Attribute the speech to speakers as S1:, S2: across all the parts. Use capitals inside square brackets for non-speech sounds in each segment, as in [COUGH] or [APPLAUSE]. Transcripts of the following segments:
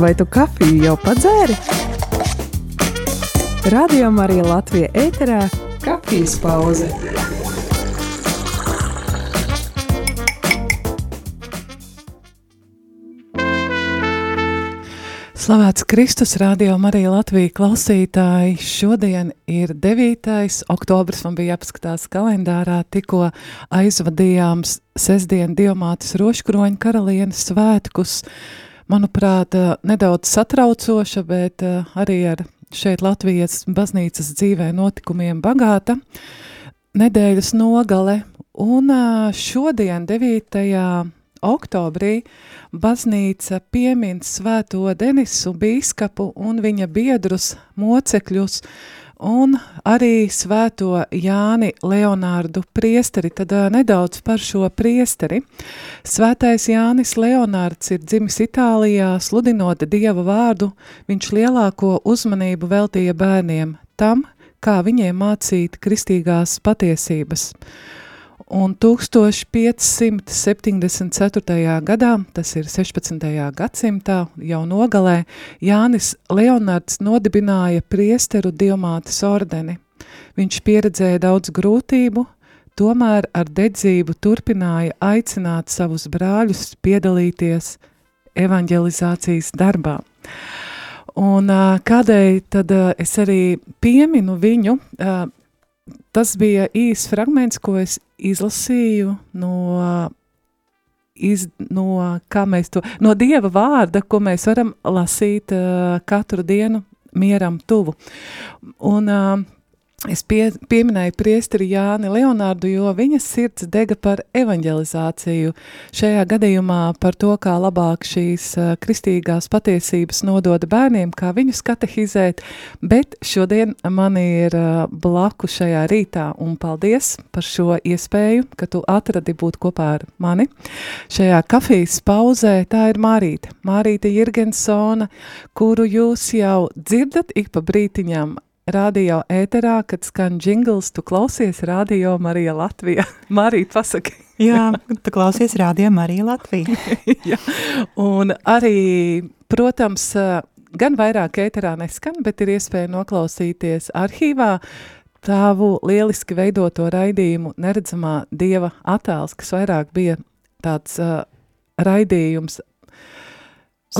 S1: Vai tu kafiju jau padzēri? Radio Marija Latvija ēterā - kafijas pauze. Slavēts Kristus, Radio Marija Latvija klausītāji. Šodien ir 9. oktobris, man bija jāpaskatās kalendārā, tikko aizvadījām sestdien Diomātas roškroņa karalienes svētkus. Manuprāt, nedaudz satraucoša, bet arī ar šeit Latvijas baznīcas dzīvē notikumiem bagāta. Nedēļas nogale, un šodien 9 oktobrī baznīca piemin svēto Denisu bīskapu un viņa biedrus mocekļus un arī svēto Jāni Leonārdu priesteri, tad nedaudz par šo priesteri. Svētais Jānis Leonārds ir dzimis Itālijā, sludinot Dieva vārdu, viņš lielāko uzmanību veltīja bērniem, tam, kā viņiem mācīt kristīgās patiesības un 1574. gadā, tas ir 16. gadsimtā, jau nogalē, Jānis Leonards nodibināja priesteru Diomātes ordeni. Viņš pieredzēja daudz grūtību, tomēr ar dedzību turpināja aicināt savus brāļus piedalīties evanģelizācijas darbā. Un kādēļ tad es arī pieminu viņu, tas bija īs fragments, ko es izlasīju no, iz, no, to, no Dieva vārda, ko mēs varam lasīt uh, katru dienu mieram tuvu. Un uh, Es pie, pieminēju priesteri Jāni Leonārdu, jo viņas sirds dega par evanģelizāciju. Šajā gadījumā par to, kā labāk šīs uh, kristīgās patiesības nododa bērniem, kā viņus katehizēt, bet šodien man ir uh, blaku šajā rītā, un paldies par šo iespēju, ka tu atradi būt kopā ar mani. Šajā kafijas pauzē tā ir Mārīte, Mārīte Jirgensona, kuru jūs jau dzirdat ik pa brītiņām radio ēterā, kad skan jingls, tu klausies radio Marija Latvija. [LAUGHS] Marija, pasaki. [LAUGHS]
S2: Jā, tu klausies radio Marija Latvija. [LAUGHS]
S1: Jā, un arī, protams, gan vairāk ēterā neskan, bet ir iespēja noklausīties arhīvā tavu lieliski veidoto raidījumu Neredzamā Dieva attēls, kas vairāk bija tāds uh, raidījums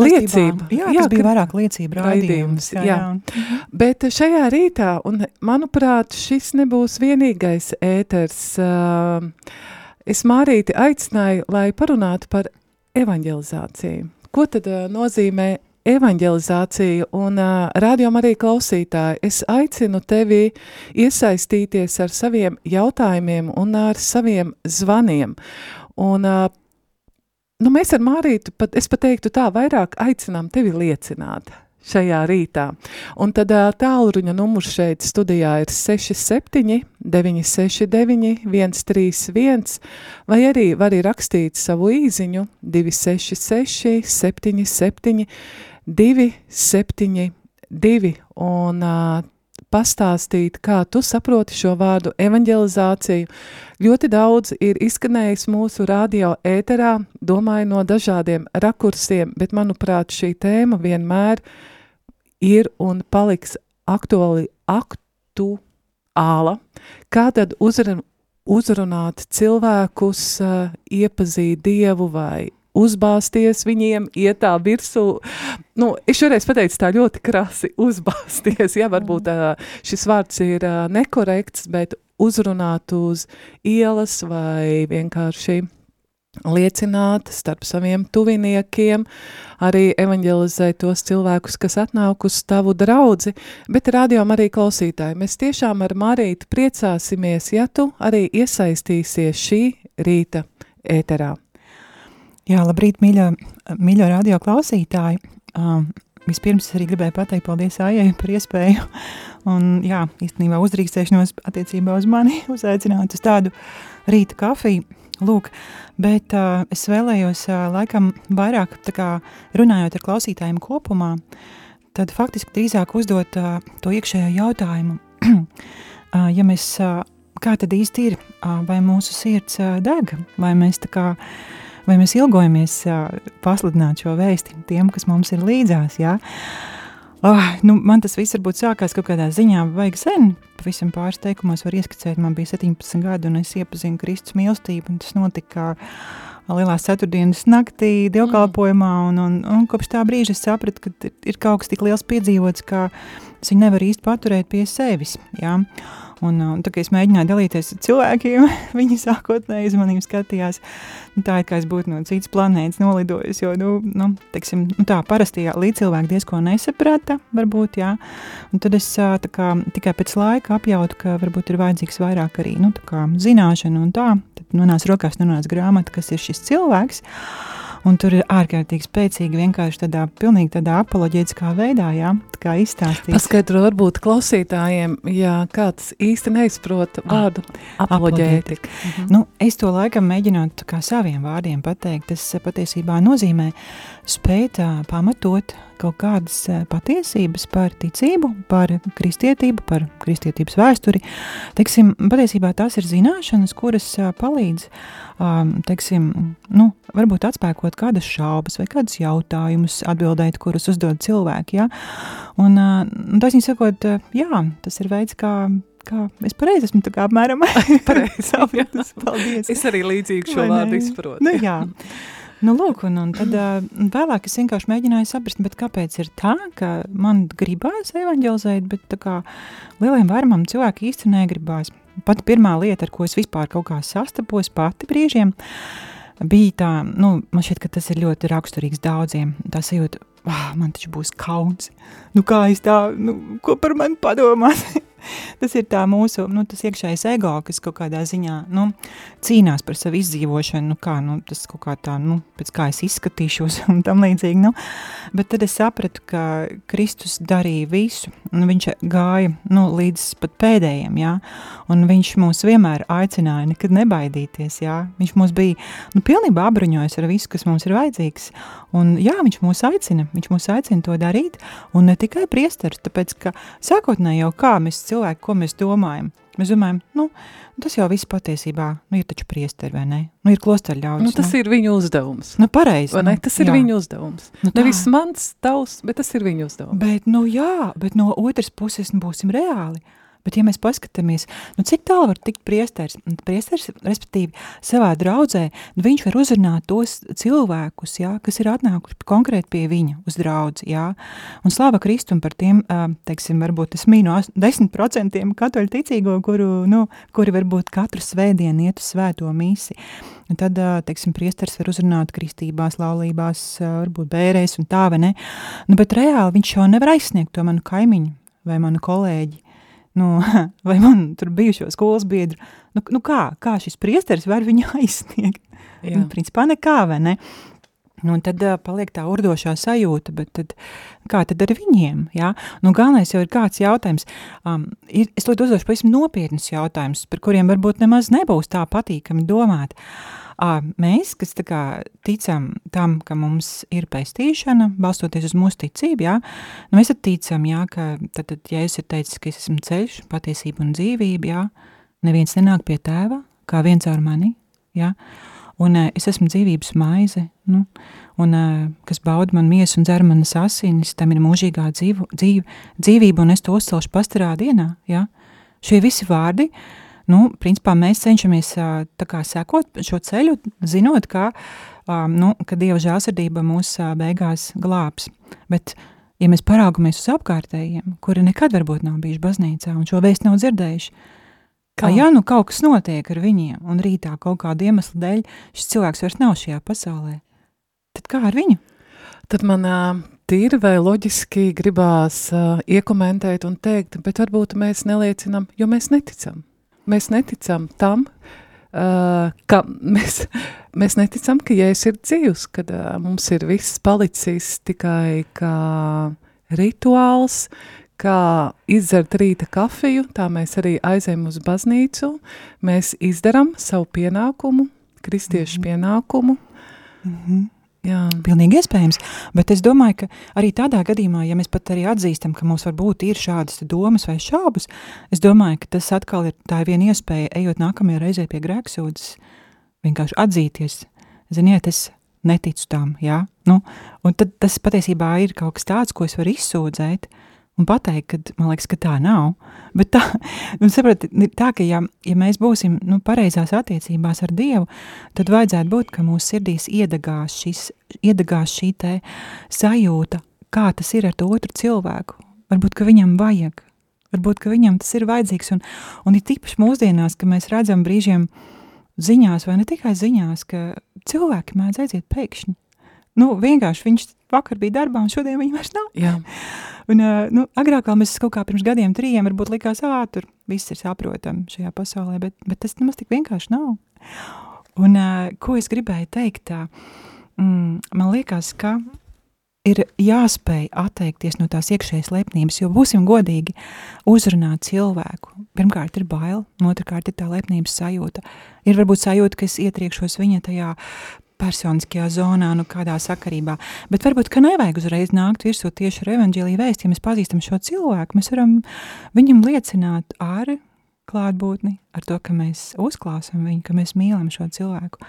S1: Liecība.
S2: Jā, jā, bija vairāk liecība raidījums.
S1: Jā, jā. jā. Bet šajā rītā, un manuprāt, šis nebūs vienīgais ēters, uh, es Mārīti aicināju, lai parunātu par evanģelizāciju. Ko tad uh, nozīmē evanģelizācija un uh, rādījum arī klausītāji, es aicinu tevi iesaistīties ar saviem jautājumiem un ar saviem zvaniem. Un uh, nu, mēs ar Mārītu, pat, es pat teiktu tā, vairāk aicinām tevi liecināt šajā rītā. Un tad tālruņa numurs šeit studijā ir 67 969 131, vai arī var rakstīt savu īziņu 266 77 272, un pastāstīt, kā tu saproti šo vārdu evanģelizāciju. Ļoti daudz ir izskanējis mūsu radio ēterā, domāju no dažādiem rakursiem, bet manuprāt šī tēma vienmēr ir un paliks aktuāli aktuāla. Kā tad uzrun, uzrunāt cilvēkus, uh, iepazīt Dievu vai uzbāzties viņiem, iet tā virsū. Nu, es šoreiz pateicu tā ļoti krasi [LAUGHS] uzbāzties, ja varbūt uh, šis vārds ir nekorekts, bet uzrunāt uz ielas vai vienkārši liecināt starp saviem tuviniekiem, arī evanģelizēt tos cilvēkus, kas atnāk uz tavu draudzi, bet rādījām arī klausītāji. Mēs tiešām ar Marītu priecāsimies, ja tu arī iesaistīsies šī rīta ēterā.
S2: Jā, labrīt, mīļo, mīļo radio klausītāji. Um, vispirms arī gribēju pateikt paldies Ājai par iespēju un, jā, īstenībā uzdrīkstēšanos attiecībā uz mani [LAUGHS] uzaicināt uz tādu rīta kafiju. Lūk, bet uh, es vēlējos uh, laikam vairāk tā kā runājot ar klausītājiem kopumā, tad faktiski drīzāk uzdot uh, to iekšējo jautājumu. [CLEARS THROAT] uh, ja mēs, uh, kā tad īsti ir, uh, vai mūsu sirds uh, deg, vai mēs tā kā uh, vai mēs ilgojamies pasludināt šo vēsti tiem, kas mums ir līdzās, jā. Oh, nu, man tas viss varbūt sākās kaut kādā ziņā vajag sen, pavisam pāris teikumos var ieskicēt, man bija 17 gadi un es iepazinu Kristus mīlestību, un tas notika lielās ceturtdienas naktī dievkalpojumā, un, un, un kopš tā brīža es sapratu, ka ir kaut kas tik liels piedzīvots, ka viņu nevaru īsti paturēt pie sevis, jā. Un, un tā kā es mēģināju dalīties ar cilvēkiem, [LAUGHS] viņi sākotnēji uz maniem skatījās, nu, tā it kā es būtu no citas planētas nolidojis, jo, nu, nu, teiksim, nu tā parasti līdz cilvēki diezko nesaprata, varbūt, jā. Un tad es tā kā tikai pēc laika apjautu, ka varbūt ir vajadzīgs vairāk arī, nu, zināšana un tā, tad nonāca rokās nonāca grāmata, kas ir šis cilvēks, Un tur ir ārkārtīgi spēcīgi, vienkārši tādā pilnīgi tādā apoloģētiskā veidā, jā, kā izstāstīt.
S1: Paskaidro varbūt klausītājiem, ja kāds īsti neizprot ah, vārdu apoloģētika.
S2: Mhm. Nu, es to laikam mēģinot kā saviem vārdiem pateikt, tas patiesībā nozīmē spēt pamatot kaut kādas patiesības par ticību, par kristietību, par kristietības vēsturi. Teiksim, patiesībā tās ir zināšanas, kuras palīdz teiksim, nu, varbūt atspēkot kādas šaubas vai kādus jautājumus, atbildēt, kurus uzdod cilvēki. Ja? Un, un taisnīgi sakot, jā, tas ir veids, kā kā es pareizi esmu tā kā apmēram [LAUGHS] [LAUGHS]
S1: pareizi sapratis. Paldies. Es arī līdzīgi šo vārdu izprotu.
S2: Nu, jā. Nu, lūk, un, un tad vēlāk es vienkārši mēģināju saprast, kāpēc ir tā, ka man gribās evanģelizēt, bet kā lieliem vairumam cilvēku īsti negribās. Pati pirmā lieta, ar ko es vispār kaut kā sastapos pati brīžiem, bija tā, nu, man šķiet, ka tas ir ļoti raksturīgs daudziem. Tā sajūta, ah, man taču būs kauns. Nu, kā es tā, nu, ko par mani padomās? [LAUGHS] tas ir tā mūsu, nu, tas iekšējais ego, kas kaut kādā ziņā, nu, cīnās par savu izdzīvošanu, nu, kā, nu, tas kaut kā tā, nu, pēc kā es izskatīšos [LAUGHS] un tam līdzīgi, nu, bet tad es sapratu, ka Kristus darīja visu, un viņš gāja, nu, līdz pat pēdējiem, jā, un viņš mūs vienmēr aicināja nekad nebaidīties, jā, viņš mūs bija, nu, pilnībā apbruņojas ar visu, kas mums ir vajadzīgs, un jā, viņš mūs aicina, viņš mūs aicina to darīt, un ne tikai priestars, tāpēc, ka sākotnēji jau kā mēs cilvēki, ko mēs domājam. Mēs domājam, nu, tas jau viss patiesībā nu, ir taču priesteri, vai ne? Nu, ir klosterļaudis.
S1: Nu, tas nu. ir viņu uzdevums.
S2: Nu, pareizi.
S1: Nu, tas ir jā. viņu uzdevums. Nu, Nevis mans, tavs, bet tas ir viņu uzdevums.
S2: Bet, nu jā, bet no otras puses, nu, būsim reāli. Bet, ja mēs paskatāmies, nu, cik tālu var tikt priesteris, priesteris, respektīvi, savā draudzē, nu, viņš var uzrunāt tos cilvēkus, jā, kas ir atnākuši konkrēti pie viņa uz draudzi, jā, un slāva Kristum par tiem, teiksim, varbūt es mīnu 10% katoļu ticīgo, kuru, nu, kuri varbūt katru svētdienu iet uz svēto mīsi. Un tad, teiksim, priesteris var uzrunāt kristībās, laulībās, varbūt bērēs un tā, vai ne? Nu, bet reāli viņš jau nevar aizsniegt to manu kaimiņu vai manu kolēģi nu, [LAUGHS] vai man tur bijušo skolas biedru, nu, nu kā, kā šis priesteris var viņu [LAUGHS] aizsniegt? Jā. Nu, principā nekā, vai ne? Nu, tad uh, paliek tā urdošā sajūta, bet tad, kā tad ar viņiem, jā? Nu, galvenais jau ir kāds jautājums. Um, ir, es to uzdošu pavisam nopietnus jautājumus, par kuriem varbūt nemaz nebūs tā patīkami domāt. Uh, Mēs, kas tā kā ticam tam, ka mums ir pestīšana, balstoties uz mūsu ticību, jā, nu mēs ticam, jā, ka tad, tad, es ir teicis, ka es esmu ceļš, patiesība un dzīvība, jā, neviens nenāk pie tēva, kā viens ar mani, jā, un es esmu dzīvības maize, nu, un kas bauda man miesu un dzer manas asinis, tam ir mūžīgā dzīvu, dzīv, dzīvība, un es to uzcelšu pastarā dienā, jā. Šie visi vārdi, uh, nu, principā mēs cenšamies kā sekot šo ceļu, zinot, ka, nu, ka Dieva žāsirdība mūs beigās glābs. Bet, ja mēs paraugamies uz apkārtējiem, kuri nekad varbūt nav bijuši baznīcā un šo vēstu nav dzirdējuši, kā ja nu kaut kas notiek ar viņiem un rītā kaut kāda iemesla dēļ šis cilvēks vairs nav šajā pasaulē, tad kā ar viņu?
S1: Tad man tīri vai loģiski gribās iekomentēt un teikt, bet varbūt mēs neliecinām, jo mēs neticam. Mēs neticam tam, uh, ka mēs, mēs neticam, ka Jēzus ir dzīvs, kad uh, mums ir viss palicis tikai kā rituāls, kā izdzert rīta kafiju, tā mēs arī aizējam uz baznīcu, mēs izdaram savu pienākumu, kristiešu mm -hmm. pienākumu.
S2: Mm -hmm. Jā. Pilnīgi iespējams, bet es domāju, ka arī tādā gadījumā, ja mēs pat arī atzīstam, ka mums varbūt ir šādas domas vai šābas, es domāju, ka tas atkal ir tā viena iespēja, ejot nākamajā reizē pie grēksūdzes, vienkārši atzīties, ziniet, es neticu tam, jā. Nu, un tad tas patiesībā ir kaut kas tāds, ko es varu izsūdzēt, un pateikt, ka man liekas, ka tā nav. Bet tā, [LAUGHS] nu, saprot, tā ka ja, ja mēs būsim nu, pareizās attiecībās ar Dievu, tad vajadzētu būt, ka mūsu sirdīs iedegās, šis, iedegās šī sajūta, kā tas ir ar to otru cilvēku. Varbūt, ka viņam vajag, varbūt, ka viņam tas ir vajadzīgs, un, un ir tīpaši mūsdienās, ka mēs redzam brīžiem ziņās, vai ne tikai ziņās, ka cilvēki mēdz aiziet pēkšņi. Nu, vienkārši viņš vakar bija darbā, un šodien viņa vairs nav.
S1: Jā.
S2: Un, nu, agrāk mēs kaut kā pirms gadiem, trijiem, varbūt likās, ā, tur viss ir saprotami šajā pasaulē, bet, bet tas nemaz tik vienkārši nav. Un, ko es gribēju teikt, tā, mm, man liekas, ka ir jāspēj atteikties no tās iekšējas lepnības, jo būsim godīgi uzrunāt cilvēku. Pirmkārt ir bail, otrkārt ir tā lepnības sajūta. Ir varbūt sajūta, ka es ietriekšos viņa tajā personiskajā zonā, nu kādā sakarībā. Bet varbūt, ka nevajag uzreiz nākt virsū tieši ar evaņģēlīju vēstu, ja mēs pazīstam šo cilvēku, mēs varam viņam liecināt ar klātbūtni, ar to, ka mēs uzklausām viņu, ka mēs mīlam šo cilvēku,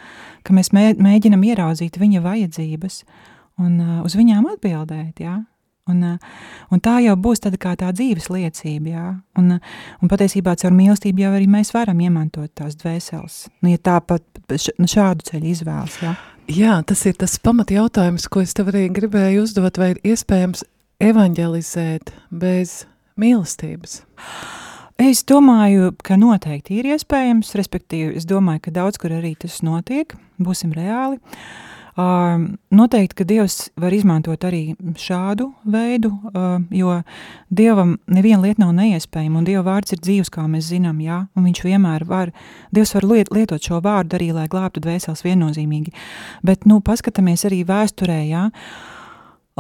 S2: ka mēs mēģinam ieraudzīt viņa vajadzības un uh, uz viņām atbildēt, jā. Un, uh, un tā jau būs tāda kā tā dzīves liecība, jā. Un, uh, un patiesībā caur mīlestību jau arī mēs varam iemantot tās dvēseles. Nu, ja tā pat nu, šādu ceļu izvēlas, jā.
S1: Jā, tas ir tas pamat jautājums, ko es tev arī gribēju uzdot, vai ir iespējams evanģelizēt bez mīlestības?
S2: Es domāju, ka noteikti ir iespējams, respektīvi, es domāju, ka daudz kur arī tas notiek, būsim reāli. Uh, noteikti, ka Dievs var izmantot arī šādu veidu, jo Dievam neviena lieta nav neiespējama, un Dieva vārds ir dzīves, kā mēs zinām, jā, un viņš vienmēr var, Dievs var liet, lietot šo vārdu arī, lai glābtu dvēseles viennozīmīgi, bet, nu, paskatāmies arī vēsturē, jā,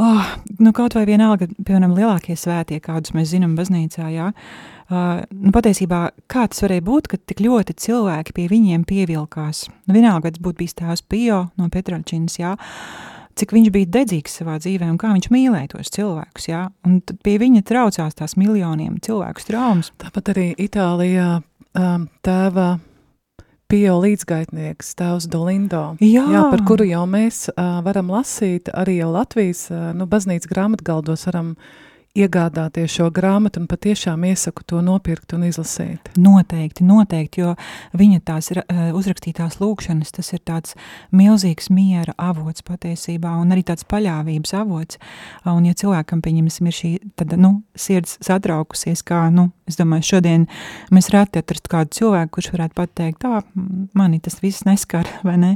S2: oh, nu, kaut vai vienalga, piemēram, lielākie svētie, kādus mēs zinām baznīcā, jā, uh, nu, patiesībā, kā tas varēja būt, ka tik ļoti cilvēki pie viņiem pievilkās? Nu, vienalga, tas būtu bijis tās Pio no Petraļčinas, jā, cik viņš bija dedzīgs savā dzīvē un kā viņš mīlēja tos cilvēkus, jā, un tad pie viņa traucās tās miljoniem cilvēku traumas.
S1: Tāpat arī Itālijā um, tēva Pio līdzgaitnieks, tēvs Dolindo,
S2: jā.
S1: Jā, par kuru jau mēs uh, varam lasīt, arī Latvijas, uh, nu, baznīcas grāmatgaldos varam uh, iegādāties šo grāmatu un patiešām iesaku to nopirkt un izlasīt.
S2: Noteikti, noteikti, jo viņa tās uh, uzrakstītās lūkšanas, tas ir tāds milzīgs miera avots patiesībā un arī tāds paļāvības avots. Un ja cilvēkam, pieņemsim, ir šī tad, nu, sirds satraukusies, kā, nu, es domāju, šodien mēs reti atrast kādu cilvēku, kurš varētu pateikt, tā, mani tas viss neskar, [LAUGHS] vai ne?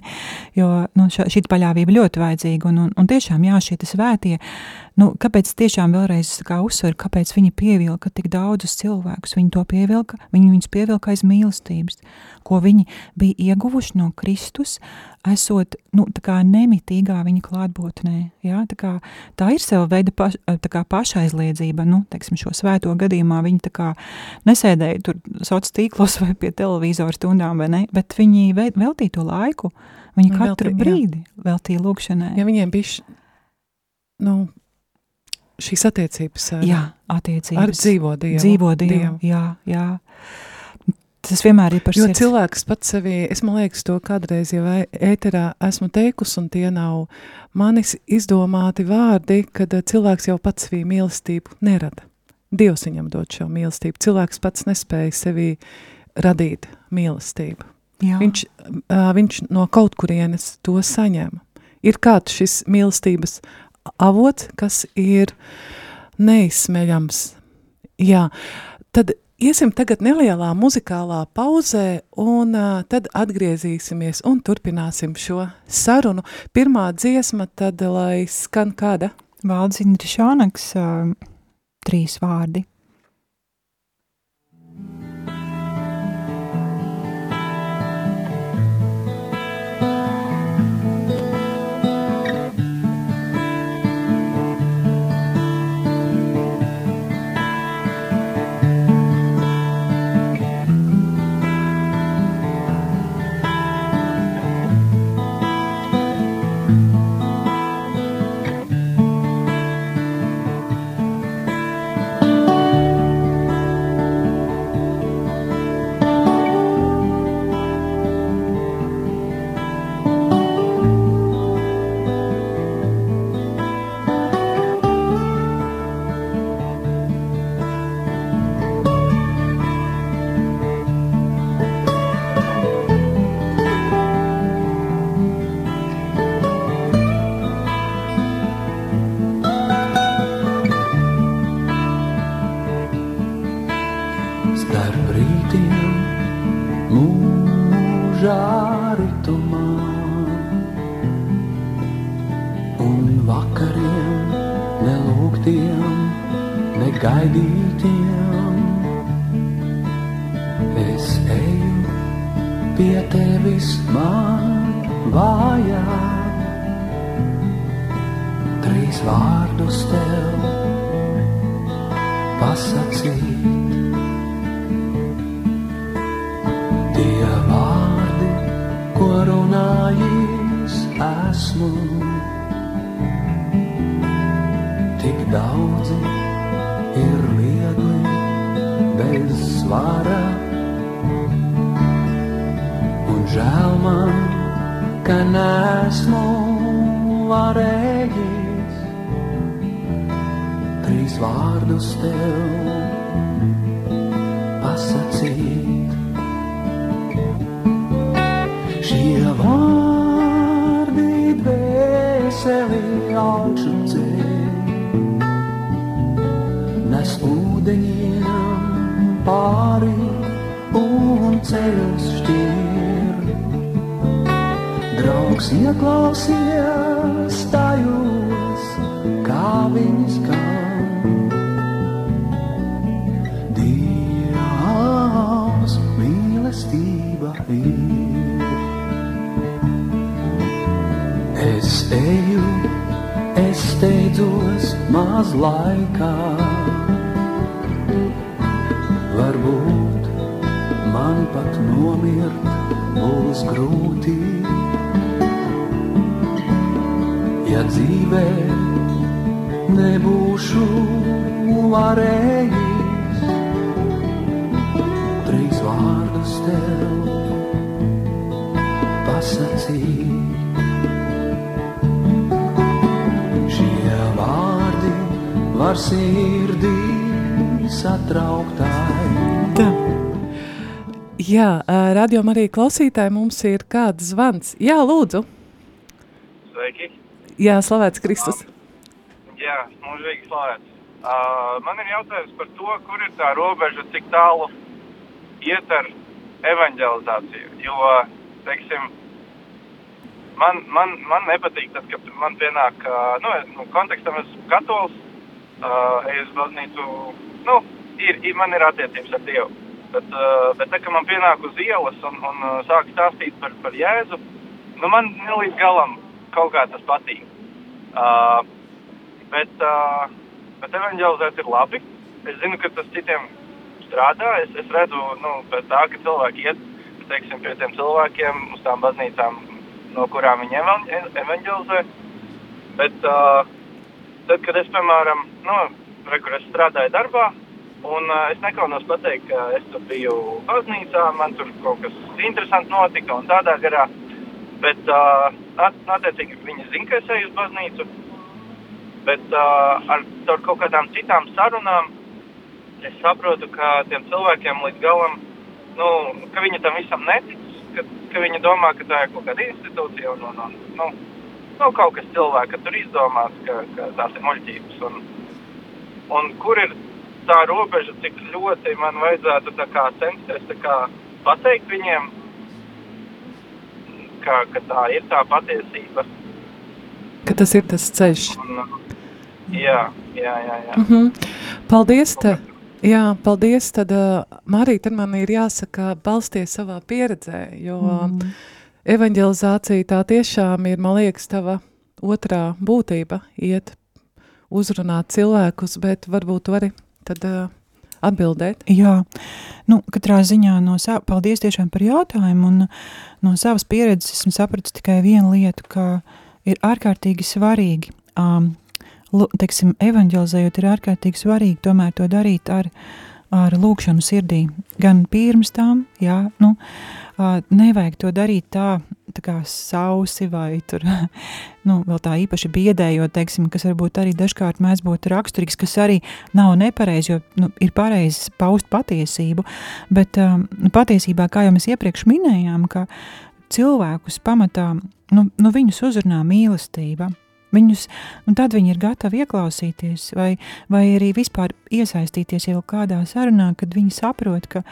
S2: Jo, nu, šī paļāvība ļoti vajadzīga un, un, un tiešām, jā, šie svētie, nu, kāpēc tiešām vēlreiz kā uzsver, kāpēc viņi pievilka tik daudzus cilvēkus. Viņi to pievilka, viņi viņus pievilka aiz mīlestības, ko viņi bija ieguvuši no Kristus, esot, nu, nemitīgā viņa klātbūtnē, jā, tā kā tā ir sava veida paš, pašaizliedzība, nu, teiksim, šo svēto gadījumā viņi kā nesēdēja tur soc tīklos vai pie televizora stundām, vai ne, bet viņi veltīja to laiku, viņi katru veltī, brīdi jā. veltīja lūkšanai.
S1: Ja viņiem bija, nu, šīs attiecības ar,
S2: jā, attiecības.
S1: ar dzīvo Dievu.
S2: Dzīvo Dievu, dievu. jā, jā. Tas vienmēr ir par
S1: jo sirds. cilvēks pats sevī, es man liekas to kādreiz jau ēterā esmu teikusi, un tie nav manis izdomāti vārdi, kad cilvēks jau pats sevī mīlestību nerada. Dievs viņam dod šo mīlestību. Cilvēks pats nespēja sevī radīt mīlestību. Jā. Viņš, viņš no kaut kurienes to saņem. Ir kāds šis mīlestības avots, kas ir neizsmeļams. Jā, tad iesim tagad nelielā muzikālā pauzē, un uh, tad atgriezīsimies un turpināsim šo sarunu. Pirmā dziesma tad, lai skan kāda?
S2: Valds Indrišānaks, uh, trīs vārdi.
S3: Trīs vārdus tev pasakīt. Tie vārdi, ko runājis esmu tik daudzi ir viegli bez svara. Un žēl man, ka nesmu varējis trīs vārdus tev pasakīt. Šie vārdi dvēseli augšu ceļ, nes ūdeņiem pāri un ceļus šķir. Draugs ieklausies tajos, eju, es steidzos maz laikā. Varbūt man pat nomirt būs grūti. Ja dzīvē nebūšu varējis, trīs vārdus tev pasakīt. Var sirdī satrauktāji.
S2: Tā.
S1: Jā, radio arī klausītāji mums ir kāds zvans. Jā, lūdzu.
S4: Sveiki!
S1: Jā, slavēts Kristus.
S4: Jā, mūžīgi slavēts. Uh, man ir jautājums par to, kur ir tā robeža, cik tālu iet ar evanģelizāciju. Jo, teiksim, man, man, man nepatīk tas, ka man pienāk, uh, nu, es, kontekstam esmu katols, uh, eju uz baznīcu, nu, ir, ir, man ir attiecības ar Dievu. Bet, uh, bet tā, ka man pienāk uz ielas un, un uh, sāk stāstīt par, par Jēzu, nu, man ne līdz galam kaut kā tas patīk. Uh, bet, uh, bet evanģelizēt ir labi. Es zinu, ka tas citiem strādā. Es, es redzu, nu, tā, ka cilvēki iet, teiksim, pie tiem cilvēkiem uz tām baznīcām, no kurām viņi evan- evanģelizē. Bet uh, tad, kad es, piemēram, nu, re, kur es strādāju darbā, un uh, es nekaunos pateikt, ka es tur biju baznīcā, man tur kaut kas interesants notika un tādā garā. Bet, uh, at- attiecīgi, viņi zina, ka es eju uz baznīcu. Bet uh, ar, ar kaut kādām citām sarunām es saprotu, ka tiem cilvēkiem līdz galam, nu, ka viņi tam visam netic, ka, ka viņi domā, ka tā ir kaut kāda institūcija un, un, un nu, nu, kaut kas cilvēka tur izdomāts, ka, ka tās ir muļķības. Un, un kur ir tā robeža, cik ļoti man vajadzētu kā censties kā pateikt viņiem, ka, ka tā ir tā patiesība.
S1: Ka tas ir tas ceļš.
S4: Un, jā, jā, jā. jā.
S1: Mm -hmm. Paldies! Te. Jā, paldies. Tad, uh, Marija, tad man ir jāsaka, balsties savā pieredzē, jo mm. Evanģelizācija tā tiešām ir, man liekas, tava otrā būtība iet uzrunāt cilvēkus, bet varbūt vari tad uh, atbildēt.
S2: Jā, nu, katrā ziņā no sava, paldies tiešām par jautājumu, un no savas pieredzes esmu sapratis tikai vienu lietu, ka ir ārkārtīgi svarīgi, um, teiksim, evanģelizējot, ir ārkārtīgi svarīgi tomēr to darīt ar, ar lūkšanu sirdī, gan pirms tam, jā, nu, uh, nevajag to darīt tā, tā kā sausi vai tur, [LAUGHS] nu, vēl tā īpaši biedējot, teiksim, kas varbūt arī dažkārt mēdz būt raksturīgs, kas arī nav nepareizi, jo nu, ir pareizi paust patiesību, bet um, patiesībā, kā jau mēs iepriekš minējām, ka cilvēkus pamatā, nu, nu viņus uzrunā mīlestība, Viņus, un tad viņi ir gatavi ieklausīties, vai, vai arī vispār iesaistīties jau kādā sarunā, kad viņi saprot, ka,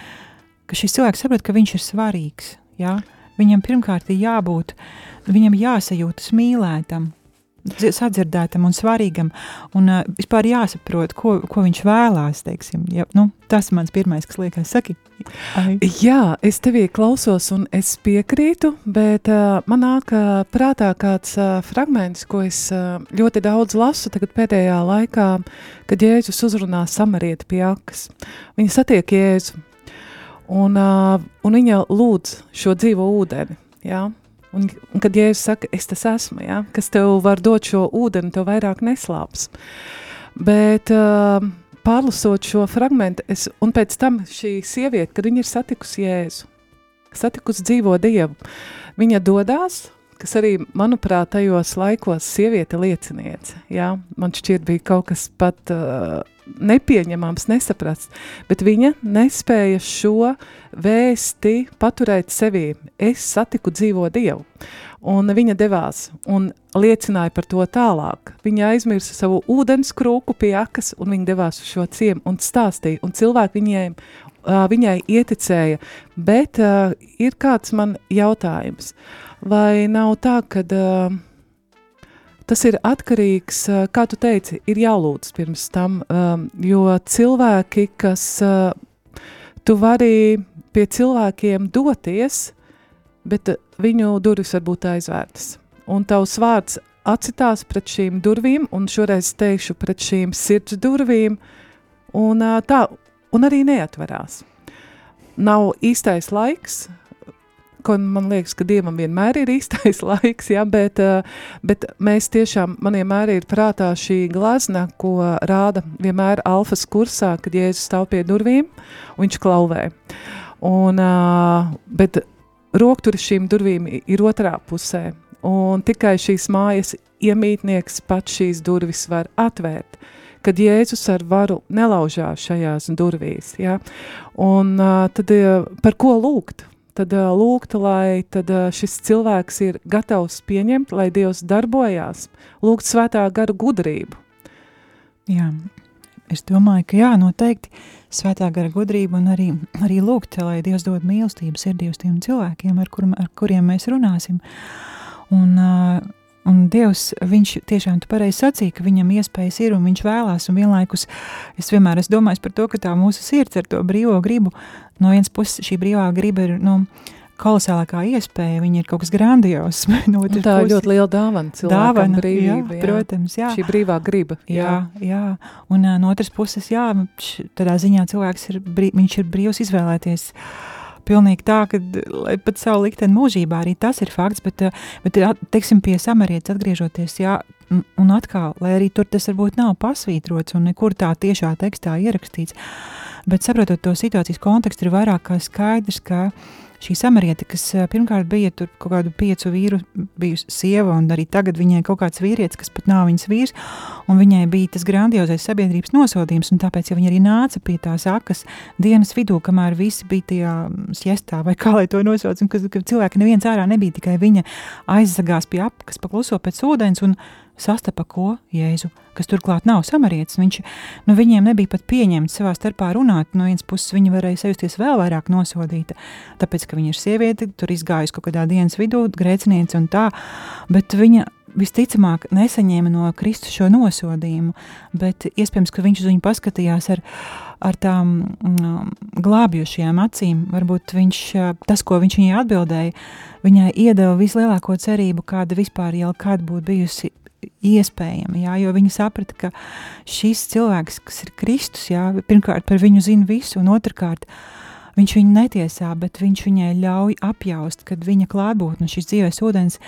S2: ka šis cilvēks saprot, ka viņš ir svarīgs. Ja? Viņam pirmkārt ir jābūt, viņam jāsajūtas mīlētam, dzi- sadzirdētam un svarīgam, un uh, vispār jāsaprot, ko, ko viņš vēlās, teiksim. Ja, nu, tas mans pirmais, kas liekas, saki. Ai.
S1: Jā, es tevī klausos un es piekrītu, bet uh, man nāk uh, prātā kāds uh, fragments, ko es uh, ļoti daudz lasu pēdējā laikā, kad Jēzus uzrunā samarieti pie akas. Viņa satiek Jēzu, un, uh, un viņa lūdz šo dzīvo ūdeni, jā, un, un kad Jēzus saka, es tas esmu, jā, kas tev var dot šo ūdeni, tev vairāk neslāps. Bet uh, pārlasot šo fragment, es, un pēc tam šī sieviete, kad viņa ir satikusi Jēzu, satikusi dzīvo Dievu, viņa dodās, kas arī, manuprāt, tajos laikos sieviete lieciniece, jā, man šķiet bija kaut kas pat uh, nepieņemams, nesaprasts, bet viņa nespēja šo vēsti paturēt sevī. Es satiku dzīvo Dievu. Un viņa devās un liecināja par to tālāk. Viņa aizmirsa savu ūdens krūku pie akas, un viņa devās uz šo ciemu un stāstīja. Un cilvēki viņiem, viņai ieticēja. Bet uh, ir kāds man jautājums, vai nav tā, ka uh, tas ir atkarīgs, uh, kā tu teici, ir jālūdz pirms tam, um, jo cilvēki, kas uh, tu vari pie cilvēkiem doties, bet viņu durvis var būt aizvērtas. Un tavs vārds acitās pret šīm durvīm, un šoreiz teikšu pret šīm sirds durvīm, un tā, un arī neatverās. Nav īstais laiks, ko man liekas, ka Dievam vienmēr ir īstais [LAUGHS] laiks, ja, bet, ā, bet mēs tiešām, man vienmēr ir prātā šī glazna, ko rāda vienmēr alfas kursā, kad Jēzus stāv pie durvīm, un viņš klauvē. Un, ā, bet rokturis šīm durvīm ir otrā pusē, un tikai šīs mājas iemītnieks pats šīs durvis var atvērt, kad Jēzus ar varu nelaužās šajās durvīs, ja? un uh, tad uh, par ko lūgt? Tad lūgt, lai tad, šis cilvēks ir gatavs pieņemt, lai Dievs darbojās, lūgt svētā gara gudrību.
S2: Jā, es domāju, ka jā, noteikti svētā gara gudrība un arī, arī lūgt, lai Dievs dod mīlestību sirdī uz tiem cilvēkiem, ar, kur, ar kuriem mēs runāsim. Un, uh, un Dievs, viņš tiešām tu pareizi sacīja, ka viņam iespējas ir un viņš vēlās, un vienlaikus es vienmēr esmu domājis par to, ka tā mūsu sirds ar to brīvo gribu, no vienas puses šī brīvā griba ir, nu, kolosālākā iespēja, viņa ir kaut kas grandios. [LAUGHS] no
S1: tā ir
S2: puses-
S1: ļoti liela dāvana cilvēkam
S2: Dāvana,
S1: brīvība.
S2: jā, protams, jā.
S1: Šī brīvā griba.
S2: Jā, jā. un uh, no otras puses, jā, tādā ziņā cilvēks ir, brī, viņš ir brīvs izvēlēties pilnīgi tā, ka, pat savu likteni mūžībā, arī tas ir fakts, bet, uh, bet at- teiksim, pie samarietas atgriežoties, jā, un atkal, lai arī tur tas varbūt nav pasvītrots un nekur tā tiešā tekstā ierakstīts, bet saprotot to situācijas kontekstu, ir vairāk kā skaidrs, ka šī samarieta, kas pirmkārt bija tur kaut kādu piecu vīru bijusi sieva, un arī tagad viņai kaut kāds vīrietis, kas pat nav viņas vīrs, un viņai bija tas grandiozais sabiedrības nosodījums, un tāpēc, ja viņa arī nāca pie tās akas dienas vidū, kamēr visi bija tajā mm, siestā, vai kā lai to nosauc, un ka, ka cilvēki neviens ārā nebija, tikai viņa aizzagās pie apas, pakluso pēc ūdens, un sastapa ko? Jēzu, kas turklāt nav samarietis. Viņš, nu, viņiem nebija pat pieņemts savā starpā runāt. No vienas puses viņa varēja sajusties vēl vairāk nosodīta, tāpēc, ka viņa ir sieviete, tur izgājusi kaut kādā dienas vidū, grēciniece un tā, bet viņa visticamāk nesaņēma no Kristus šo nosodījumu, bet iespējams, ka viņš uz viņu paskatījās ar, ar tām mm, glābjošajām acīm. Varbūt viņš, tas, ko viņš viņai atbildēja, viņai iedeva vislielāko cerību, kāda vispār jau kāda būtu bijusi iespējama, jā, jo viņa saprata, ka šis cilvēks, kas ir Kristus, jā, pirmkārt par viņu zina visu, un otrkārt, viņš viņu netiesā, bet viņš viņai ļauj apjaust, kad viņa klātbūtne, šis dzīves ūdens,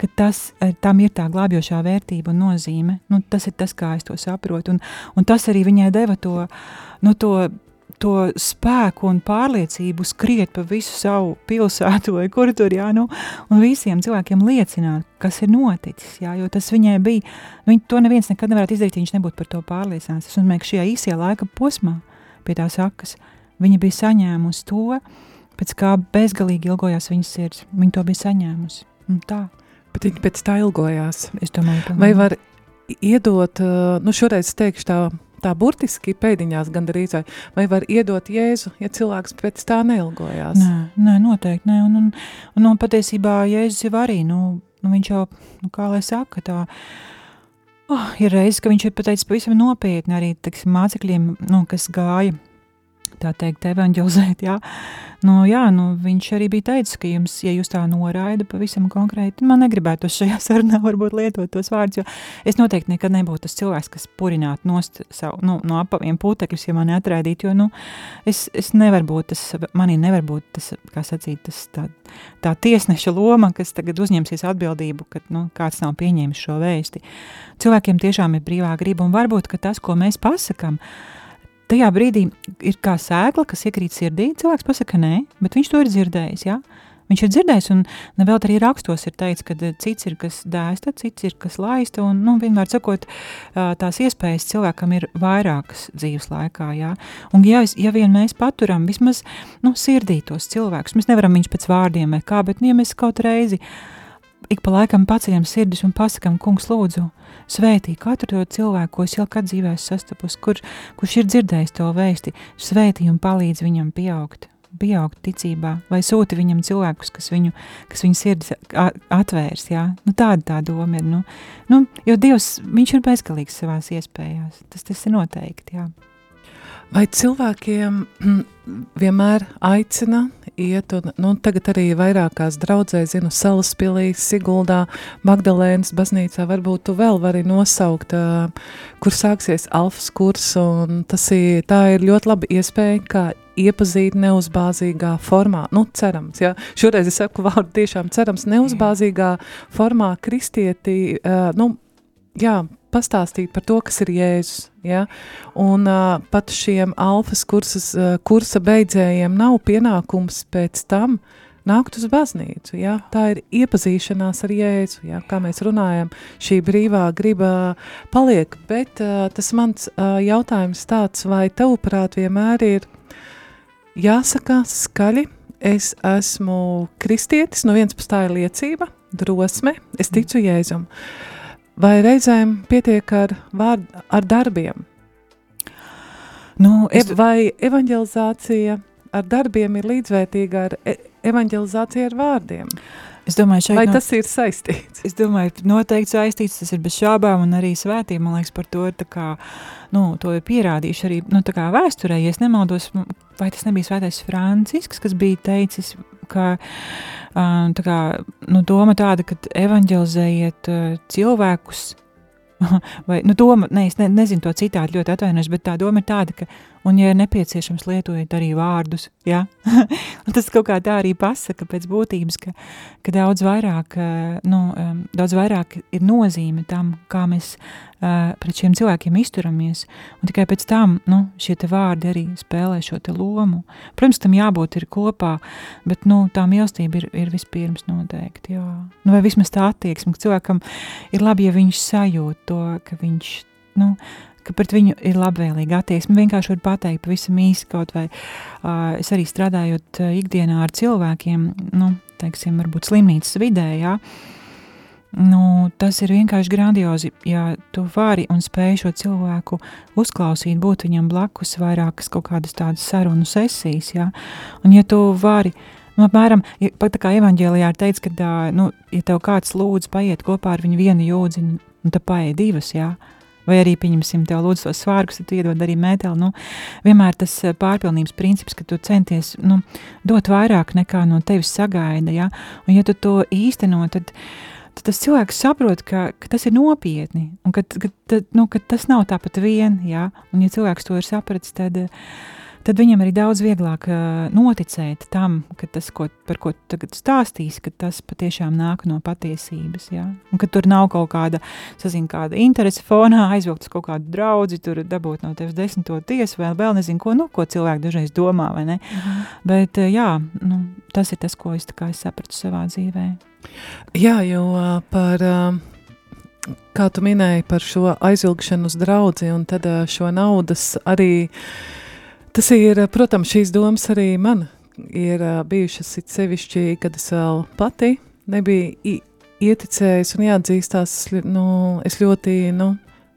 S2: ka tas, eh, tam ir tā glābjošā vērtība un nozīme. Nu, tas ir tas, kā es to saprotu, un, un tas arī viņai deva to, nu, to to spēku un pārliecību skriet pa visu savu pilsētu, vai kur tur, jā, nu, un visiem cilvēkiem liecināt, kas ir noticis, jā, jo tas viņai bija, viņ, to neviens nekad nevarētu izdarīt, viņš nebūtu par to pārliecināts. Es domāju, ka šajā īsajā laika posmā pie tās sakas viņa bija saņēmusi to, pēc kā bezgalīgi ilgojās viņas sirds. Viņa to bija saņēmusi. Un tā,
S1: Bet viņi pēc tā ilgojās.
S2: es domāju,
S1: Vai var iedot, uh, nu šoreiz teikšu tā, tā burtiski pēdiņās gandrīz, vai, vai var iedot Jēzu, ja cilvēks pēc tā neilgojās?
S2: Nē, nē, noteikti nē. Un, un, un, un patiesībā Jēzus jau arī, nu, nu viņš jau, nu, kā lai saka, tā, Oh, ir reizes, ka viņš ir pateicis pavisam nopietni arī teksim, mācekļiem, nu, kas gāja tā teikt, evanģelizēt. Jā. Nu, jā, nu, viņš arī bija teicis, ka jums, ja jūs tā noraida pavisam konkrēti, man negribētu šajā [LAUGHS] sarunā varbūt lietot tos vārdus, jo es noteikti nekad nebūtu tas cilvēks, kas purinātu nost savu, nu, no apaviem putekļus, ja mani atraidītu, jo, nu, es, es nevaru būt tas, manī nevar būt tas, kā sacīt, tas tā, tā tiesneša loma, kas tagad uzņemsies atbildību, ka, nu, kāds nav pieņēmis šo vēsti. Cilvēkiem tiešām ir brīvā griba, un varbūt, ka tas, ko mēs pasakam, uh, tajā brīdī ir kā sēkla, kas iekrīt sirdī. Cilvēks pasaka, nē, bet viņš to ir dzirdējis. Ja? Viņš ir dzirdējis, un nevēl arī rakstos ir teikts, ka eh, cits ir kas dēsta, cits ir kas laista, un, nu, vienmēr sakot, tās iespējas cilvēkam ir vairākas dzīves laikā, jā. Un, ja, ja vien mēs paturam vismaz, nu, sirdī tos cilvēkus, mēs nevaram viņus pēc vārdiem vai kā, bet, nu, ja mēs kaut reizi ik pa laikam paceļam sirdis un pasakam, kungs, lūdzu, Svētī katru to cilvēku, ko es jau kad dzīvē sastapus, kur, kurš ir dzirdējis to vēsti, svētī un palīdz viņam pieaugt, pieaugt ticībā, vai sūti viņam cilvēkus, kas viņu, kas viņu sirdis atvērs, jā. Nu, tāda tā doma ir, nu, nu, jo Dievs, viņš ir bezgalīgs savās iespējās, tas, tas ir noteikti, jā.
S1: Vai cilvēkiem vienmēr aicina iet, un nu, tagad arī vairākās draudzē, zinu, Salaspilī, Siguldā, Magdalēnas baznīcā, varbūt tu vēl vari nosaukt, kur sāksies alfas kurs, un tas ir, tā ir ļoti laba iespēja, kā iepazīt neuzbāzīgā formā, nu, cerams, ja, šoreiz es saku vārdu tiešām cerams, neuzbāzīgā formā kristieti, uh, nu, jā, pastāstīt par to, kas ir Jēzus. Ja? Un uh, pat šiem alfas kursas, uh, kursa beidzējiem nav pienākums pēc tam nākt uz baznīcu. Ja? Tā ir iepazīšanās ar Jēzu, ja? kā mēs runājam, šī brīvā griba paliek, bet uh, tas mans uh, jautājums tāds, vai tavuprāt vienmēr ir jāsaka skaļi, es esmu kristietis, no viens pus tā ir liecība, drosme, es ticu Jēzum. Uh, vai reizēm pietiek ar, vārd, ar darbiem?
S2: Nu, es...
S1: vai evanģelizācija ar darbiem ir līdzvērtīga ar e evanģelizāciju ar vārdiem?
S2: Es domāju,
S1: Vai tas no, ir saistīts?
S2: Es domāju, noteikti saistīts, tas ir bez šābām, un arī svētība, man liekas, par to ir, kā, nu, to ir pierādījuši arī nu, vēsturē, ja es nemaldos, vai tas nebija svētais Francisks, kas bija teicis, ka tā kā, nu, doma tāda, ka evanģelizējiet cilvēkus, [LAUGHS] vai, nu, doma, ne, es ne, nezinu to citādi ļoti atvainojos, bet tā doma ir tāda, ka Un, ja ir nepieciešams, lietojiet arī vārdus. Ja? [LAUGHS] tas kaut kā tā arī pasaka pēc būtības, ka, ka daudz, vairāk, eh, nu, daudz vairāk ir nozīme tam, kā mēs uh, pret šiem cilvēkiem izturamies. Un tikai pēc tam nu, šie vārdi arī spēlē šo lomu. Protams, tam jābūt ir kopā, bet nu, tā mīlestība ir, ir vispirms noteikti. Jā. Nu, vai vismaz tā attieksme, ka cilvēkam ir labi, ja viņš sajūt to, ka viņš. Nu, ka pret viņu ir labvēlīga attieksme. Vienkārši var pateikt, pavisam īsi kaut vai uh, es arī strādājot uh, ikdienā ar cilvēkiem, nu, teiksim, varbūt slimnīcas vidē, jā, Nu, tas ir vienkārši grandiozi, ja tu vari un spēj šo cilvēku uzklausīt, būt viņam blakus vairākas kaut kādas tādas sarunu sesijas, ja? un ja tu vari, nu, apmēram, ja, tā kā evaņģēlijā ir teicis, ka, nu, ja tev kāds lūdz paiet kopā ar viņu vienu jūdzi, nu, tad paiet divas, jā, ja? Vai arī, pieņemsim, tev lūdzu tos svārkus, tad tu iedod arī mēteli. Nu, vienmēr tas eh, pārpilnības princips, ka tu centies nu, dot vairāk nekā no tevis sagaida, ja? un ja tu to īsteno, tad, tad tas cilvēks saprot, ka, ka tas ir nopietni, un ka, ka, nu, ka tas nav tāpat vien, ja? un ja cilvēks to ir sapratis, tad uh, tad viņam arī daudz vieglāk uh, noticēt tam, ka tas, ko, par ko tagad stāstīs, ka tas patiešām nāk no patiesības. Ja? Un ka tur nav kaut kāda, sazin, kāda interese fonā, aizvilkt uz kaut kādu draudzi, tur dabūt no tevis desmito tiesu, vēl, vēl nezinu, ko, nu, ko cilvēki dažreiz domā? Mhm. Bet, uh, jā, nu, tas ir tas, ko es, es sapratu savā dzīvē.
S1: Jā, jo uh, par... Kā tu minēji par šo aizvilkšanu uz draudzi un tad šo naudas arī uh, Tas ir, protams, šīs domas arī man ir bijušas it sevišķi, kad es vēl pati nebiju ieticējis un jāatzīstās, nu, es ļoti, nu,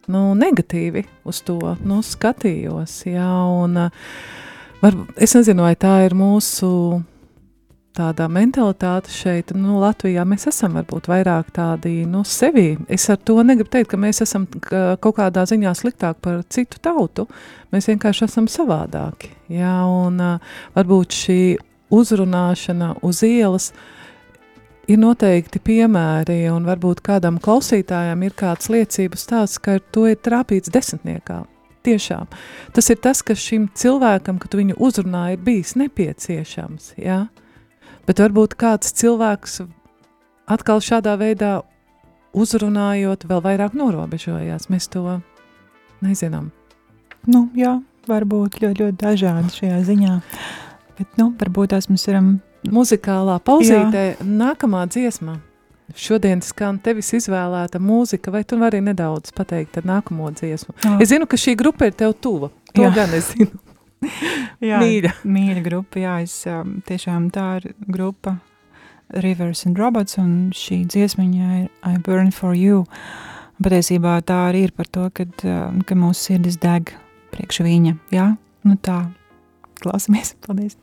S1: nu, negatīvi uz to, nu, skatījos, jā, un var, es nezinu, vai tā ir mūsu tāda mentalitāte šeit, nu, Latvijā mēs esam varbūt vairāk tādi, nu, sevi. Es ar to negribu teikt, ka mēs esam kaut kādā ziņā sliktāk par citu tautu. Mēs vienkārši esam savādāki. Jā, un varbūt šī uzrunāšana uz ielas ir noteikti piemēri, un varbūt kādam klausītājam ir kāds liecības tāds, ka to ir trāpīts desmitniekā. Tiešām. Tas ir tas, kas šim cilvēkam, kad viņu uzrunā, ir bijis nepieciešams. Jā? Bet varbūt kāds cilvēks atkal šādā veidā uzrunājot, vēl vairāk norobežojās. Mēs to nezinām.
S5: Nu, jā, varbūt ļoti, ļoti dažādi šajā ziņā. Bet, nu, varbūt tās mēs varam.
S1: Muzikālā pauzītē jā. nākamā dziesma. Šodien skan tevis izvēlēta mūzika, vai tu vari nedaudz pateikt ar nākamo dziesmu? Jā. Es zinu, ka šī grupa ir tev tuva. To jā. gan es zinu.
S5: Jā, mīļa. mīļa grupa, jā, es um, tiešām tā ir grupa Rivers and Robots, un šī dziesmiņa ir I Burn For You. Patiesībā tā arī ir par to, kad, um, ka mūsu sirdis deg priekš viņa, jā, nu tā, klausamies, paldies.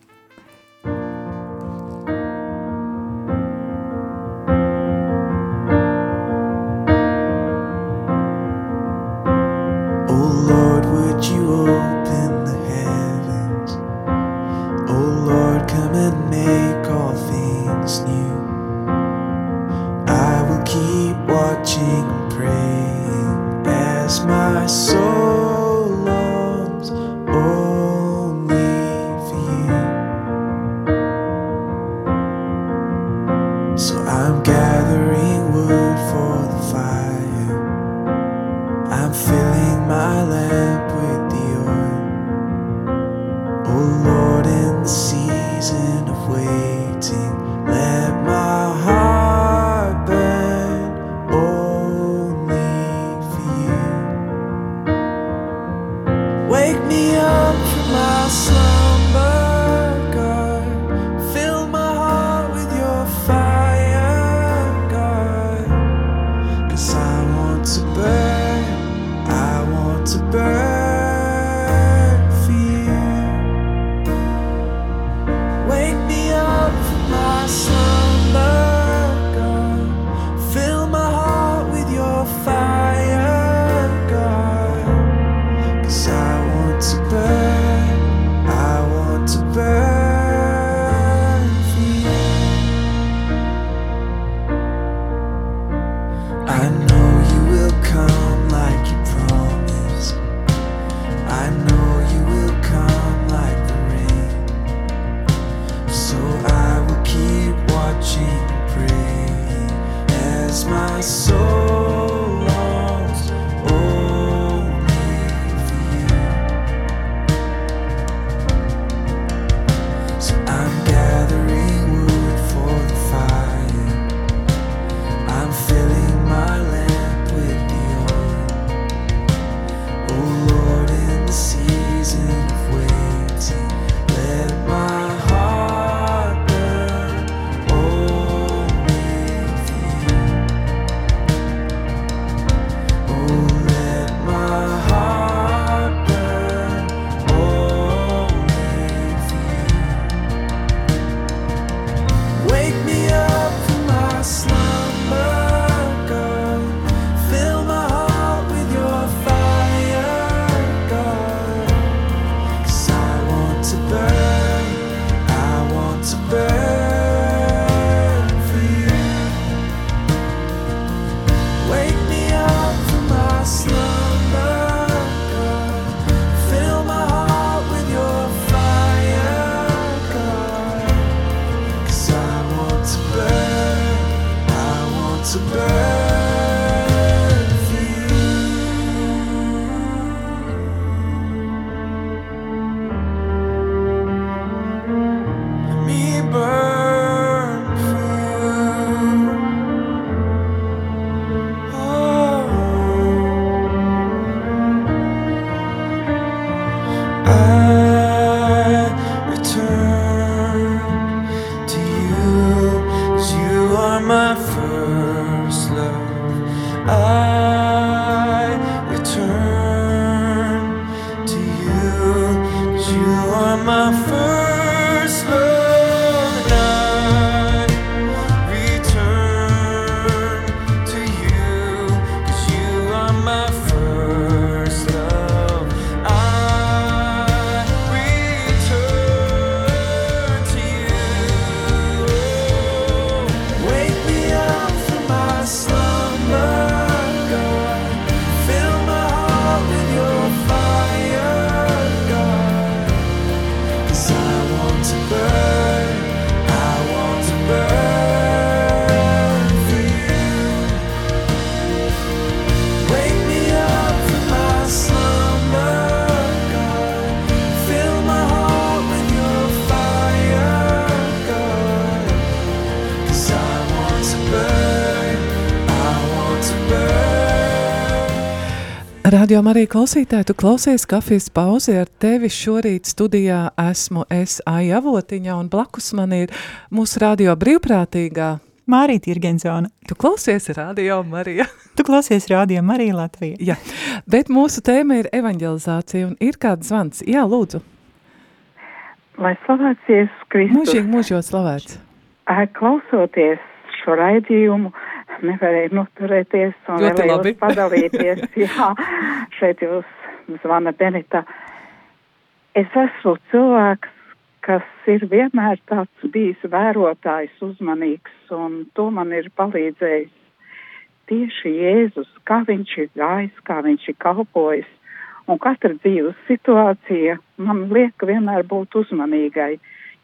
S1: Radio Marija klausītāji, tu klausies kafijas pauzi ar tevi šorīt studijā esmu es Aija Avotiņa un blakus man ir mūsu radio brīvprātīgā
S2: Mārīta Irgensona.
S1: Tu klausies Radio Marija. [LAUGHS]
S2: Tu klausies Radio Marija Latvija.
S1: Jā, bet mūsu tēma ir evanģelizācija un ir kāds zvans. Jā, lūdzu.
S6: Lai slavēts Jēzus Kristus.
S1: Mūžīgi mūžot slavēts.
S6: Klausoties šo raidījumu, nevarēju noturēties un
S1: Ļoti
S6: vēlējos
S1: labi.
S6: padalīties. [LAUGHS] Jā, šeit jūs zvana Benita. Es esmu cilvēks, kas ir vienmēr tāds bijis vērotājs, uzmanīgs, un to man ir palīdzējis tieši Jēzus, kā viņš ir gājis, kā viņš ir kalpojis. Un katra dzīves situācija man liek vienmēr būt uzmanīgai.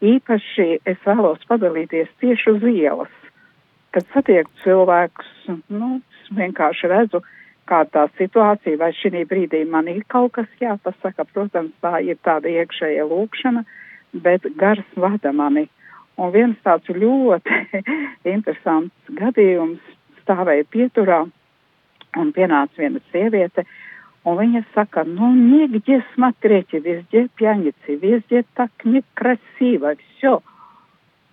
S6: Īpaši es vēlos padalīties tieši uz ielas Kad satieku cilvēkus, nu, es vienkārši redzu, kā tā situācija, vai šī brīdī man ir kaut kas jāpasaka. Protams, tā ir tāda iekšēja lūkšana, bet gars vada mani. Un viens tāds ļoti [LAUGHS] interesants gadījums stāvēja pieturā un pienāca viena sieviete, un viņa saka, ну, нигде смотрите, везде пьяницы, везде так некрасиво, все.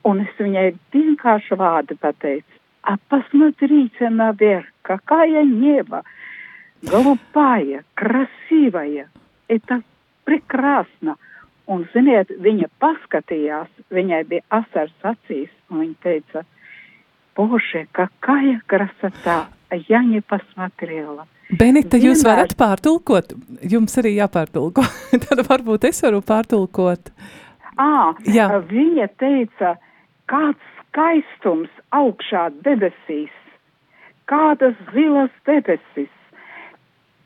S6: Un es viņai vienkārši vārdu pateicu, а посмотрите наверх, какая небо, голубая, красивая, это прекрасно. Un, ziniet, viņa paskatījās, viņai bija asars acīs, un viņa teica, Боже, какая красота! А Я не посмотрела.
S1: Benita, jūs
S6: Vienmēr-
S1: varat pārtulkot? Jums arī jāpārtulko. [LAUGHS] Tad varbūt es varu pārtulkot.
S6: À,
S1: Jā.
S6: viņa teica, kāds skaistums augšā debesīs, kādas zilas debesis,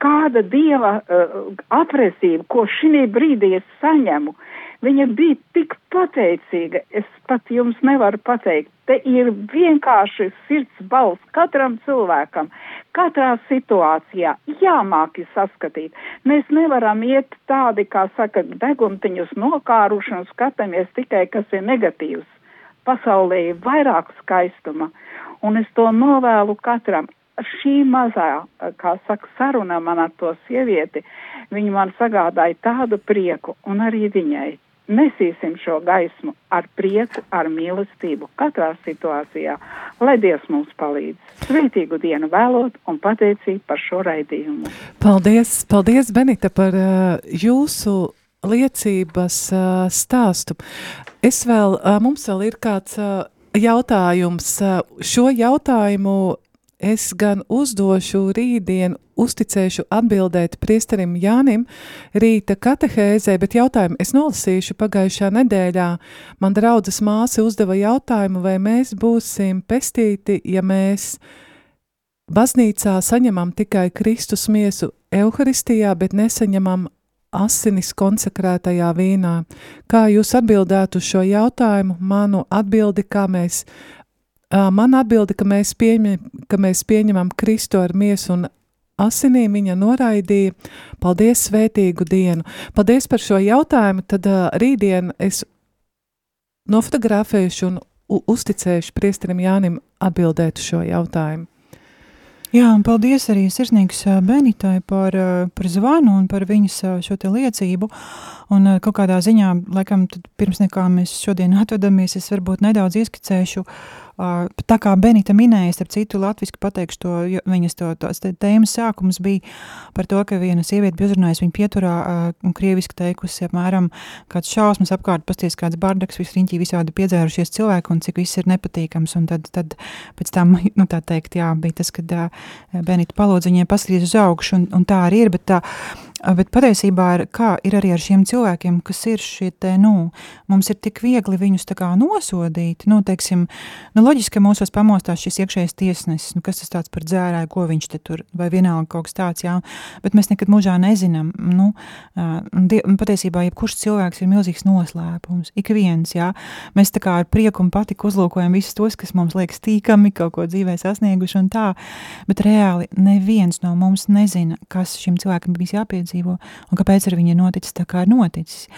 S6: kāda dieva uh, atresība, ko šī brīdī es saņemu. Viņa bija tik pateicīga, es pat jums nevaru pateikt. Te ir vienkārši sirds balss katram cilvēkam, katrā situācijā jāmāki saskatīt. Mēs nevaram iet tādi, kā saka, deguntiņus nokāruši un skatāmies tikai, kas ir negatīvs. Pasaulē ir vairāk skaistuma, un es to novēlu katram. Šī mazā, kā saka, saruna man ar to sievieti, viņa man sagādāja tādu prieku, un arī viņai. Nesīsim šo gaismu ar prieku, ar mīlestību katrā situācijā, lai Dievs mums palīdz. Svētīgu dienu vēlot un pateicību par šo raidījumu.
S1: Paldies, paldies Benita, par uh, jūsu liecības stāstu. Es vēl, mums vēl ir kāds jautājums. Šo jautājumu es gan uzdošu rītdien, uzticēšu atbildēt priesterim Jānim rīta katehēzē, bet jautājumu es nolasīšu pagājušā nedēļā. Man draudzes māsa uzdeva jautājumu, vai mēs būsim pestīti, ja mēs baznīcā saņemam tikai Kristus miesu Euharistijā, bet nesaņemam asinis konsekrētajā vīnā. Kā jūs atbildētu uz šo jautājumu? Manu atbildi, kā mēs, man atbildi, ka mēs, pieņem, ka mēs pieņemam Kristu ar miesu un asinīm viņa noraidīja. Paldies, svētīgu dienu! Paldies par šo jautājumu. Tad rītdien es nofotografēšu un uzticēšu priesterim Jānim atbildēt uz šo jautājumu.
S2: Jā, un paldies arī sirsnīgs Benitai par, par zvanu un par viņas šo te liecību. Un kaut kādā ziņā, laikam, pirms nekā mēs šodien atvadamies, es varbūt nedaudz ieskicēšu, ā, tā kā Benita minēja, starp citu latviski pateikšu to, viņas to, tās tēmas sākums bija par to, ka viena sieviete bija uzrunājusi viņu pieturā ā, un krieviski teikusi apmēram kāds šausmas apkārt, pasties kāds bardaks, viss riņķī visādi piedzērušies cilvēki un cik viss ir nepatīkams. Un tad, tad pēc tam, [LAUGHS] nu tā teikt, jā, bija tas, kad ā, Benita palūdza viņai paskatīties uz augšu, un, un tā arī ir, bet, tā, bet patiesībā ir, ir arī ar šiem cilvēkiem, kas ir šie te, nu, mums ir tik viegli viņus tā kā nosodīt, nu, teiksim, nu, loģiski, ka mūsos pamostās šis iekšējais tiesnesis, nu, kas tas tāds par dzērāju, ko viņš te tur, vai vienalga kaut kas tāds, jā, bet mēs nekad mūžā nezinām, nu, die, patiesībā jebkurš cilvēks ir milzīgs noslēpums, ik viens, jā, mēs tā kā ar prieku un patiku uzlūkojam visus tos, kas mums liekas tīkami, kaut ko dzīvē sasnieguši un tā, bet reāli neviens no mums nezina, kas šim cilvēkam bijis jāpiedzīvo un kāpēc ar viņu ir noticis tā, kā ir noticis.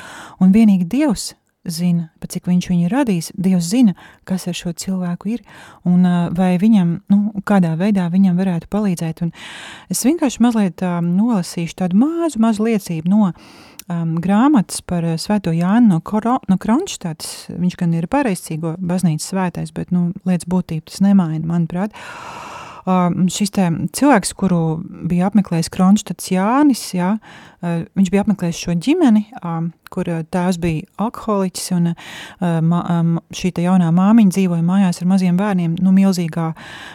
S2: Un vienīgi Dievs zina, pat cik viņš viņu ir radījis, Dievs zina, kas ar šo cilvēku ir un vai viņam, nu, kādā veidā viņam varētu palīdzēt. Un es vienkārši mazliet uh, nolasīšu tādu mazu, mazu liecību no um, grāmatas par svēto Jānu no, Koro, no Kronštātas. Viņš gan ir pareizcīgo baznīcas svētais, bet, nu, lietas būtība tas nemaina, manuprāt. Uh, šis cilvēks, kuru bija apmeklējis Kronštats Jānis, jā, viņš bija apmeklējis šo ģimeni, kur tēvs bija alkoholiķis, un šī jaunā māmiņa dzīvoja mājās ar maziem bērniem, nu, milzīgā,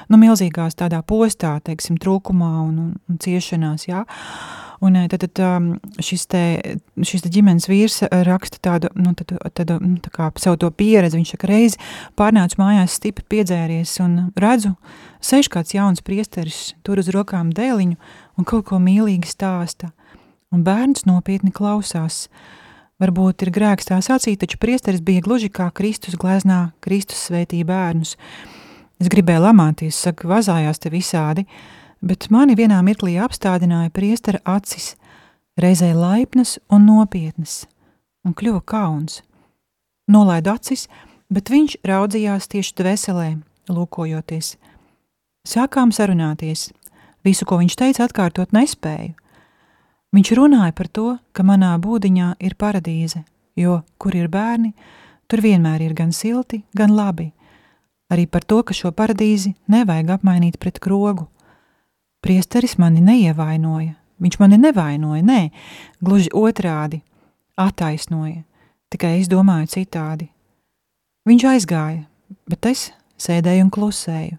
S2: nu, milzīgās tādā postā, teiksim, trūkumā un, un ciešanās, jā. Un tad, tad šis, te, šis te ģimenes vīrs raksta tādu, nu, tādu, tādu nu, tā kā savu to pieredzi. Viņš saka, reizi pārnācu mājās stipri piedzēries un redzu, sēž kāds jauns priesteris, tur uz rokām dēliņu un kaut ko mīlīgi stāsta. Un bērns nopietni klausās. Varbūt ir grēks tā sacīt, taču priesteris bija gluži kā Kristus gleznā, Kristus svētīja bērnus. Es gribēju lamāties, saka, vazājās te visādi, bet mani vienā mirklī apstādināja priestera acis, reizē laipnas un nopietnas, un kļuva kauns. Nolaidu acis, bet viņš raudzījās tieši dveselē, lūkojoties. Sākām sarunāties. Visu, ko viņš teica, atkārtot nespēju. Viņš runāja par to, ka manā būdiņā ir paradīze, jo, kur ir bērni, tur vienmēr ir gan silti, gan labi. Arī par to, ka šo paradīzi nevajag apmainīt pret krogu – Priesteris mani neievainoja, viņš mani nevainoja, nē, gluži otrādi, attaisnoja, tikai es domāju citādi. Viņš aizgāja, bet es sēdēju un klusēju.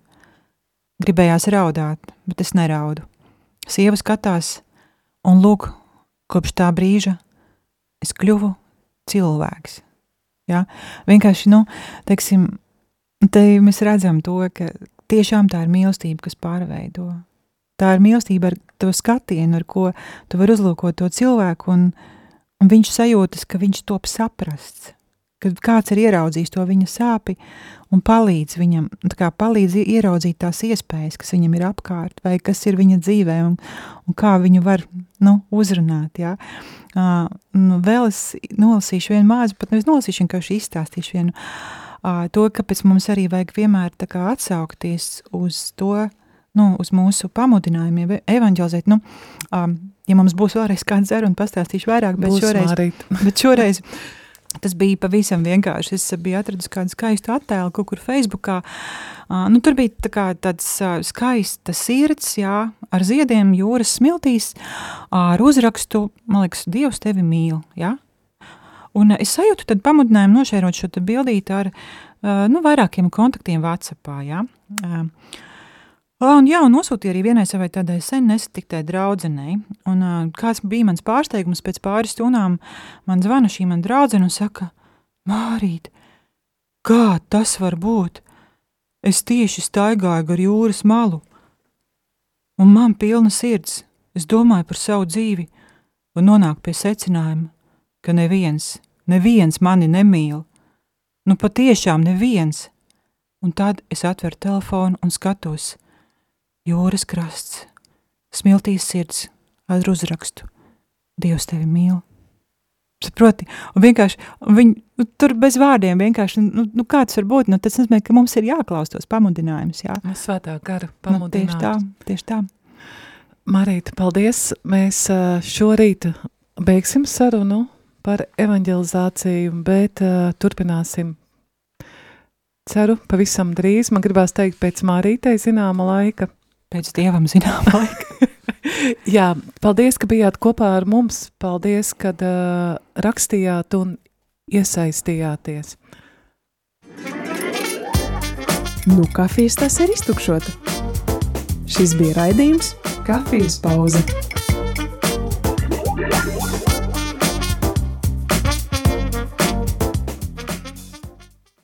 S2: Gribējās raudāt, bet es neraudu. Sieva skatās, un lūk, kopš tā brīža es kļuvu cilvēks. Ja? Vienkārši, nu, teiksim, te mēs redzam to, ka tiešām tā ir mīlestība, kas pārveido tā ir mīlestība ar to skatienu, ar ko tu vari uzlūkot to cilvēku, un, un viņš sajūtas, ka viņš top saprasts, kad kāds ir ieraudzījis to viņa sāpi un palīdz viņam, kā palīdz ieraudzīt tās iespējas, kas viņam ir apkārt, vai kas ir viņa dzīvē, un, un kā viņu var, nu, uzrunāt, jā. Uh, nu, vēl es nolasīšu vienu māzu, pat nevis nolasīšu, vienkārši izstāstīšu vienu, uh, to, kāpēc mums arī vajag vienmēr tā kā atsaukties uz to, nu, uz mūsu pamudinājumiem, evanģelizēt. Nu, um, ja mums būs vēlreiz kāds dzer un pastāstīšu vairāk, bet
S1: būs
S2: šoreiz, [LAUGHS] bet šoreiz tas bija pavisam vienkārši. Es biju atradus kādu skaistu attēlu kaut kur Facebookā. Uh, nu, tur bija tā kā tāds uh, skaists sirds, jā, ar ziediem jūras smiltīs, ar uzrakstu, man liekas, Dievs tevi mīl, jā. Un es sajūtu tad pamudinājumu nošērot šo bildīti ar, uh, nu, vairākiem kontaktiem Whatsappā, jā. Uh, Un, jā, un nosūtīja arī vienai savai tādai sen nesatiktai draudzenei. Un, kāds bija mans pārsteigums pēc pāris stundām, man zvana šī man draudzene un saka, Mārīt, kā tas var būt? Es tieši staigāju gar jūras malu, un man pilna sirds, es domāju par savu dzīvi un nonāku pie secinājuma, ka neviens, neviens mani nemīl. Nu patiešām neviens. Un tad es atveru telefonu un skatos – jūras krasts, smiltīs sirds ar uzrakstu Dievs tevi mīl. Saproti, un vienkārši, viņi, nu, tur bez vārdiem vienkārši, nu, nu kā tas var būt, nu, tas nozīmē, ka mums ir jāklaustos pamudinājums, jā.
S1: Svētā gara
S2: Nu, tieši tā,
S1: pamudinājums.
S2: tieši tā.
S1: Marīta, paldies. Mēs šorīt beigsim sarunu par evanģelizāciju, bet ā, turpināsim. Ceru, pavisam drīz. Man gribās teikt pēc Marītei zināma laika.
S2: Pēc dievam zinām [LAUGHS] laika.
S1: Jā, paldies, ka bijāt kopā ar mums. Paldies, kad uh, rakstījāt un iesaistījāties.
S7: Nu, kafijas tas ir iztukšota. Šis bija raidījums Kafijas pauze.